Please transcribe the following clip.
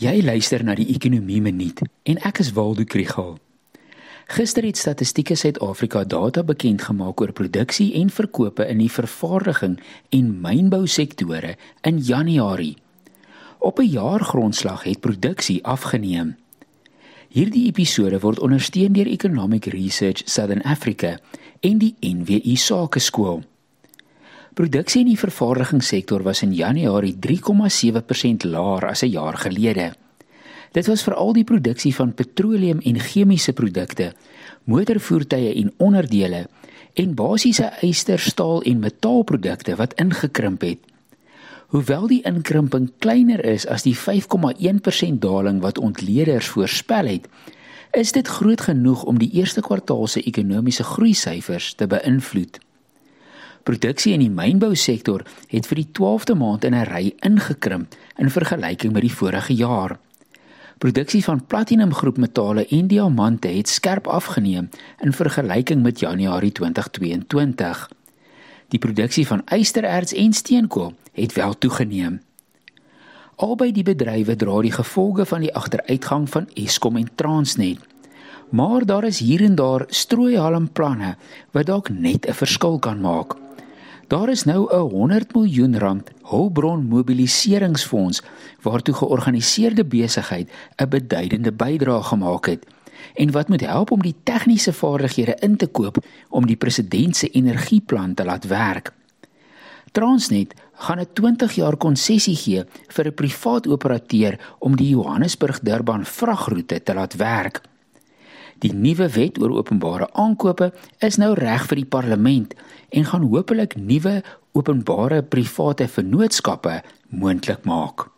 Jy luister na die Ekonomie Minuut en ek is Waldo Krügel. Gister het Statistiek Suid-Afrika data bekend gemaak oor produksie en verkope in die vervaardiging en mynbousektore in Januarie. Op 'n jaargrondslag het produksie afgeneem. Hierdie episode word ondersteun deur Economic Research Southern Africa en die NWI Sakeskool. Produksie in die vervaardigingssektor was in Januarie 3,7% laer as 'n jaar gelede. Dit was veral die produksie van petroleum en chemiese produkte, motorvoertuie en onderdele en basiese yster, staal en metaalprodukte wat ingekrimp het. Hoewel die inkrimping kleiner is as die 5,1% daling wat ontleeders voorspel het, is dit groot genoeg om die eerste kwartaal se ekonomiese groei syfers te beïnvloed. Produksie in die mynbousektor het vir die 12de maand in 'n ry ingekrimp in vergelyking met die vorige jaar. Produksie van platinumgroep metale en diamante het skerp afgeneem in vergelyking met Januarie 2022. Die produksie van ystererts en steenkool het wel toegeneem. Albei die bedrywe dra die gevolge van die agteruitgang van Eskom en Transnet. Maar daar is hier en daar strooihalmplanne wat dalk net 'n verskil kan maak. Daar is nou 'n 100 miljoen rand hulpbron mobiliseringsfonds waartoe georganiseerde besigheid 'n beduidende bydrae gemaak het en wat moet help om die tegniese vaardighede in te koop om die president se energieplan te laat werk. Transnet gaan 'n 20 jaar konsessie gee vir 'n privaat operateur om die Johannesburg-Durban vragroete te laat werk. Die nuwe wet oor openbare aankope is nou reg vir die parlement en gaan hopelik nuwe openbare private vennootskappe moontlik maak.